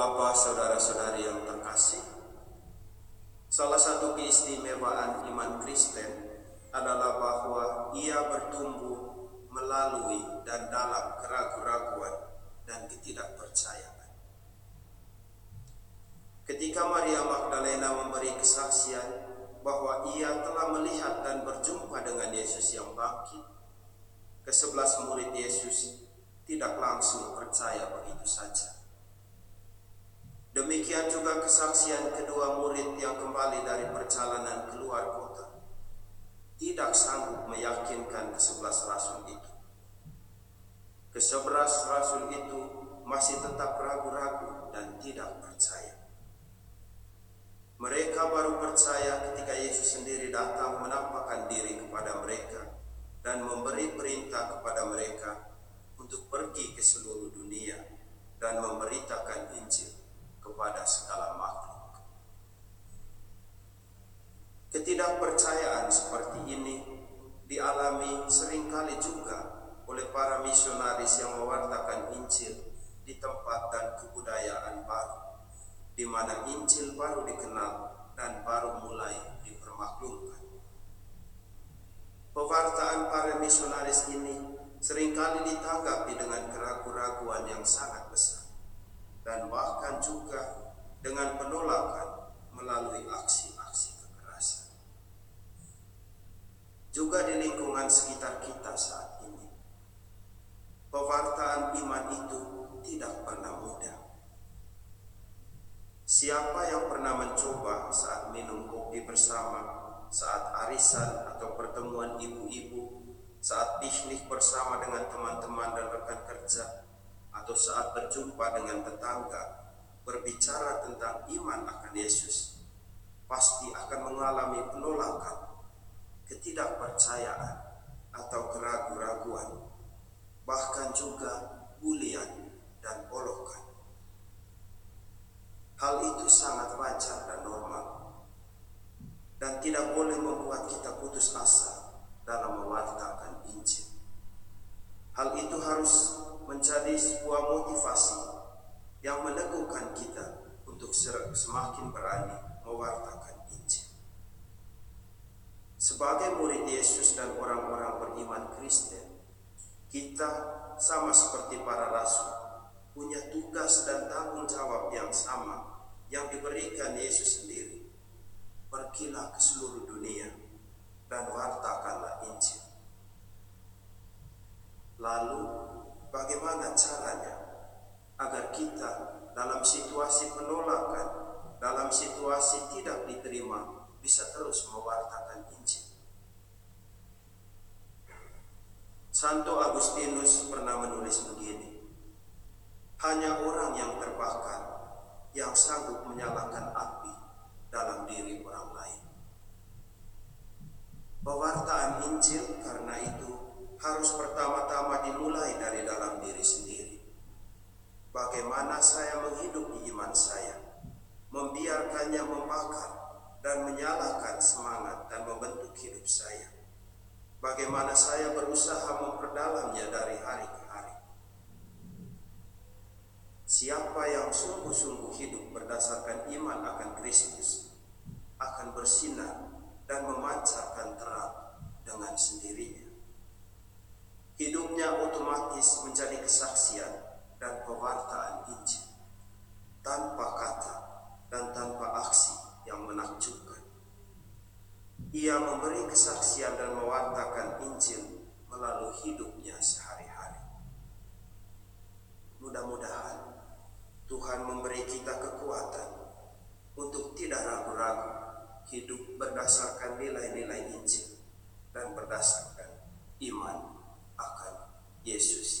Bapak, saudara-saudari yang terkasih, salah satu keistimewaan iman Kristen adalah bahwa ia bertumbuh melalui dan dalam keraguan-raguan dan ketidakpercayaan. Ketika Maria Magdalena memberi kesaksian bahwa ia telah melihat dan berjumpa dengan Yesus yang bangkit, kesebelas murid Yesus tidak langsung percaya begitu saja. Demikian juga kesaksian kedua murid yang kembali dari perjalanan keluar kota. Tidak sanggup meyakinkan kesebelas rasul itu. Kesebelas rasul itu masih tetap ragu-ragu dan tidak percaya. Mereka baru percaya ketika Yesus sendiri datang menampakkan diri kepada mereka dan memberi perintah kepada mereka untuk pergi ke seluruh dunia dan memberitakan Injil kepada segala makhluk. Ketidakpercayaan seperti ini dialami sering kali juga oleh para misionaris yang mewartakan Injil di tempat dan kebudayaan baru di mana Injil baru dikenal dan baru mulai dipermaklumkan. Pewartaan para misionaris ini sering kali ditanggapi dengan keraguan-raguan yang sangat besar dan bahkan juga dengan penolakan melalui aksi-aksi kekerasan. Juga di lingkungan sekitar kita saat ini, pewartaan iman itu tidak pernah mudah. Siapa yang pernah mencoba saat minum kopi bersama, saat arisan atau pertemuan ibu-ibu, saat piknik bersama dengan teman-teman dan rekan kerja, atau saat berjumpa dengan tetangga, berbicara tentang iman akan Yesus, pasti akan mengalami penolakan, ketidakpercayaan, atau keraguan-raguan, bahkan juga bulian dan olokan. Hal itu sangat wajar dan normal dan tidak boleh membuat kita putus asa dalam mewartakan Injil. Hal itu harus menjadi sebuah motivasi yang meneguhkan kita untuk semakin berani mewartakan Injil. Sebagai murid Yesus dan orang-orang beriman Kristen, kita sama seperti para rasul punya tugas dan tanggung jawab yang sama yang diberikan Yesus sendiri. Pergilah ke seluruh dunia dan wartakanlah Injil. Lalu bagaimana caranya agar kita dalam situasi penolakan, dalam situasi tidak diterima bisa terus mewartakan Injil. Santo Agustinus pernah menulis begini, hanya orang yang terbakar yang sanggup menyalakan api dalam diri orang lain. Pewartaan Injil karena itu harus pertama-tama dimulai dari dalam diri sendiri. Bagaimana saya menghidupi iman saya, membiarkannya membakar dan menyalakan semangat dan membentuk hidup saya. Bagaimana saya berusaha memperdalamnya dari hari ke Siapa yang sungguh-sungguh hidup berdasarkan iman akan Kristus akan bersinar dan memancarkan terang dengan sendirinya. Hidupnya otomatis menjadi kesaksian dan pewartaan Injil tanpa kata dan tanpa aksi yang menakjubkan. Ia memberi kesaksian dan mewartakan Injil melalui hidupnya sehari-hari. Mudah-mudahan Tuhan memberi kita kekuatan untuk tidak ragu-ragu hidup berdasarkan nilai-nilai Injil dan berdasarkan yes yes.